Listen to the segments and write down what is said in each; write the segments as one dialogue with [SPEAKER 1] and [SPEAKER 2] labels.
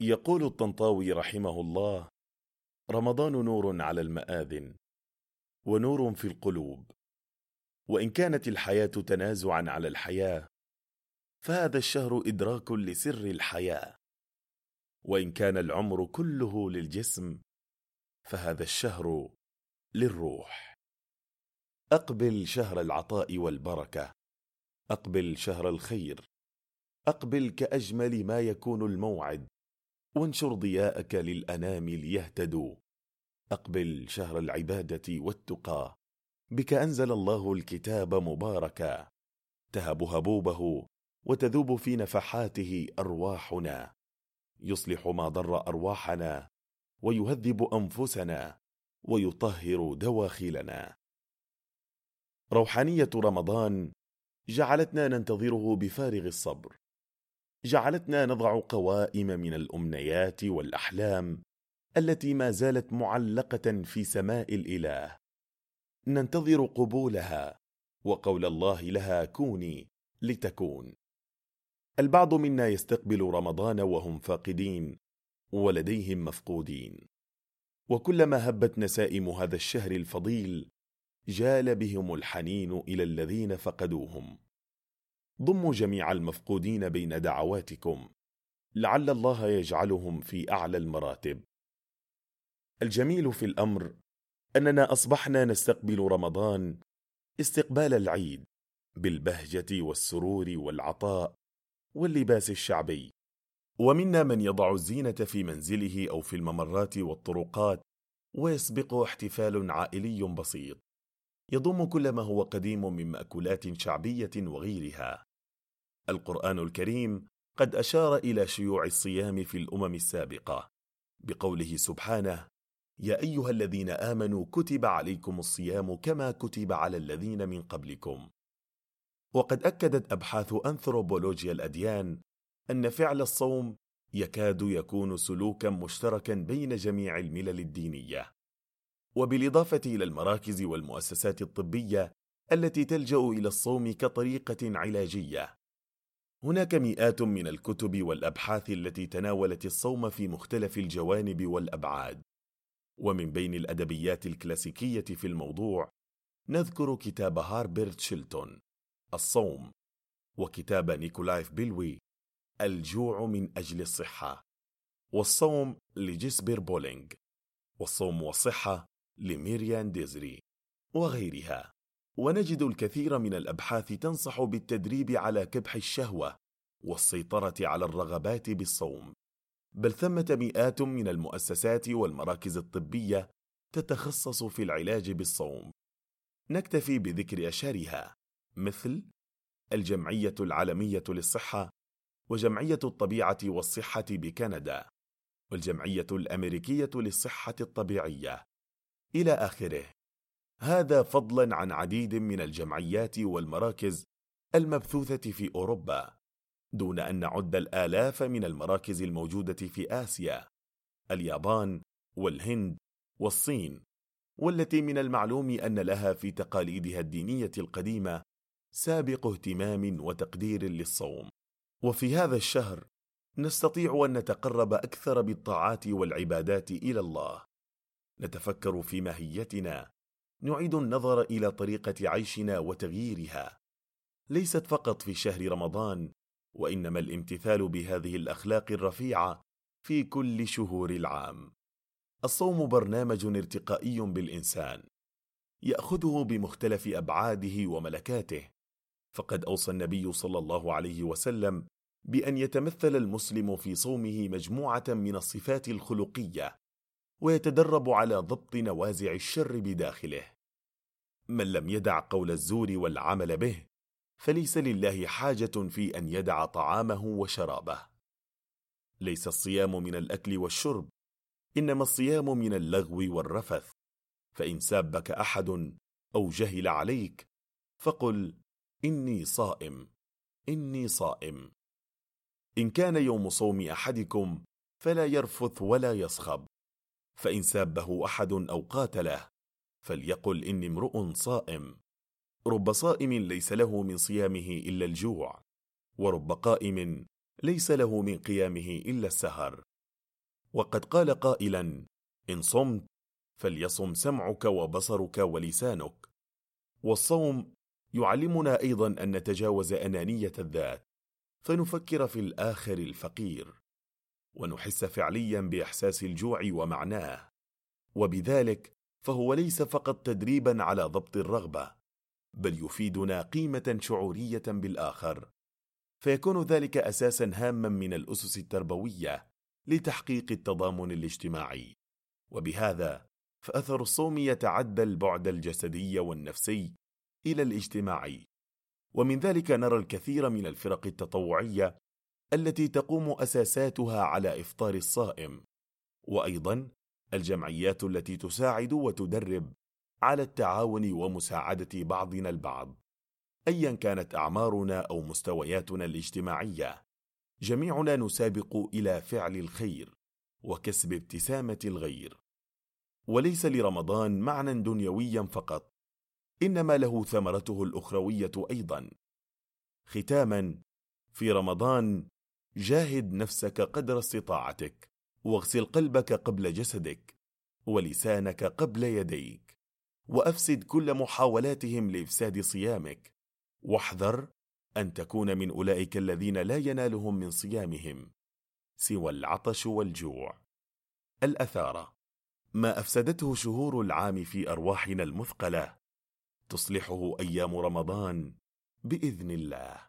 [SPEAKER 1] يقول الطنطاوي رحمه الله رمضان نور على المآذن ونور في القلوب وإن كانت الحياة تنازعا على الحياة فهذا الشهر إدراك لسر الحياة وإن كان العمر كله للجسم فهذا الشهر للروح. أقبل شهر العطاء والبركة أقبل شهر الخير أقبل كأجمل ما يكون الموعد وانشر ضياءك للأنام ليهتدوا. أقبل شهر العبادة والتقى. بك أنزل الله الكتاب مباركا. تهب هبوبه وتذوب في نفحاته أرواحنا. يصلح ما ضر أرواحنا ويهذب أنفسنا ويطهر دواخلنا. روحانية رمضان جعلتنا ننتظره بفارغ الصبر. جعلتنا نضع قوائم من الأمنيات والأحلام التي ما زالت معلقة في سماء الإله. ننتظر قبولها وقول الله لها كوني لتكون. البعض منا يستقبل رمضان وهم فاقدين ولديهم مفقودين. وكلما هبت نسائم هذا الشهر الفضيل جال بهم الحنين إلى الذين فقدوهم. ضموا جميع المفقودين بين دعواتكم. لعل الله يجعلهم في أعلى المراتب. الجميل في الأمر أننا أصبحنا نستقبل رمضان استقبال العيد بالبهجة والسرور والعطاء واللباس الشعبي. ومنا من يضع الزينة في منزله أو في الممرات والطرقات ويسبق احتفال عائلي بسيط. يضم كل ما هو قديم من مأكولات شعبية وغيرها. القرآن الكريم قد أشار إلى شيوع الصيام في الأمم السابقة بقوله سبحانه يا أيها الذين آمنوا كتب عليكم الصيام كما كتب على الذين من قبلكم. وقد أكدت أبحاث أنثروبولوجيا الأديان أن فعل الصوم يكاد يكون سلوكا مشتركا بين جميع الملل الدينية. وبالإضافة إلى المراكز والمؤسسات الطبية التي تلجأ إلى الصوم كطريقة علاجية. هناك مئات من الكتب والأبحاث التي تناولت الصوم في مختلف الجوانب والأبعاد. ومن بين الأدبيات الكلاسيكية في الموضوع نذكر كتاب هاربرت شيلتون الصوم وكتاب نيكولايف بيلوي الجوع من أجل الصحة والصوم لجسبر بولينج والصوم والصحة لميريان ديزري وغيرها. ونجد الكثير من الأبحاث تنصح بالتدريب على كبح الشهوة والسيطرة على الرغبات بالصوم. بل ثمة مئات من المؤسسات والمراكز الطبية تتخصص في العلاج بالصوم. نكتفي بذكر أشهرها مثل الجمعية العالمية للصحة وجمعية الطبيعة والصحة بكندا والجمعية الأمريكية للصحة الطبيعية. إلى آخره. هذا فضلا عن عديد من الجمعيات والمراكز المبثوثة في أوروبا دون أن نعد الآلاف من المراكز الموجودة في آسيا اليابان والهند والصين والتي من المعلوم أن لها في تقاليدها الدينية القديمة سابق اهتمام وتقدير للصوم. وفي هذا الشهر نستطيع أن نتقرب أكثر بالطاعات والعبادات إلى الله. نتفكر في ماهيتنا. نعيد النظر إلى طريقة عيشنا وتغييرها. ليست فقط في شهر رمضان وإنما الامتثال بهذه الأخلاق الرفيعة في كل شهور العام. الصوم برنامج ارتقائي بالإنسان يأخذه بمختلف أبعاده وملكاته. فقد أوصى النبي صلى الله عليه وسلم بأن يتمثل المسلم في صومه مجموعة من الصفات الخلقية ويتدرب على ضبط نوازع الشر بداخله. من لم يدع قول الزور والعمل به فليس لله حاجة في أن يدع طعامه وشرابه. ليس الصيام من الأكل والشرب إنما الصيام من اللغو والرفث. فإن سابك أحد أو جهل عليك فقل إني صائم إني صائم. إن كان يوم صوم أحدكم فلا يرفث ولا يصخب. فإن سابه أحد أو قاتله فليقل إني امرؤ صائم. رب صائم ليس له من صيامه إلا الجوع ورب قائم ليس له من قيامه إلا السهر. وقد قال قائلا إن صمت فليصم سمعك وبصرك ولسانك. والصوم يعلمنا أيضا أن نتجاوز أنانية الذات فنفكر في الآخر الفقير. ونحس فعليا بإحساس الجوع ومعناه. وبذلك فهو ليس فقط تدريبا على ضبط الرغبة بل يفيدنا قيمة شعورية بالآخر. فيكون ذلك أساسا هاما من الأسس التربوية لتحقيق التضامن الاجتماعي. وبهذا فأثر الصوم يتعدى البعد الجسدي والنفسي إلى الاجتماعي. ومن ذلك نرى الكثير من الفرق التطوعية التي تقوم أساساتها على إفطار الصائم وأيضا الجمعيات التي تساعد وتدرب على التعاون ومساعدة بعضنا البعض أيا كانت أعمارنا أو مستوياتنا الاجتماعية. جميعنا نسابق إلى فعل الخير وكسب ابتسامة الغير. وليس لرمضان معنى دنيويا فقط إنما له ثمرته الأخروية أيضا. ختاما في رمضان جاهد نفسك قدر استطاعتك واغسل قلبك قبل جسدك ولسانك قبل يديك وأفسد كل محاولاتهم لإفساد صيامك. واحذر أن تكون من أولئك الذين لا ينالهم من صيامهم سوى العطش والجوع. الأثارة ما أفسدته شهور العام في أرواحنا المثقلة تصلحه أيام رمضان بإذن الله.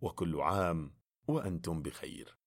[SPEAKER 1] وكل عام وأنتم بخير.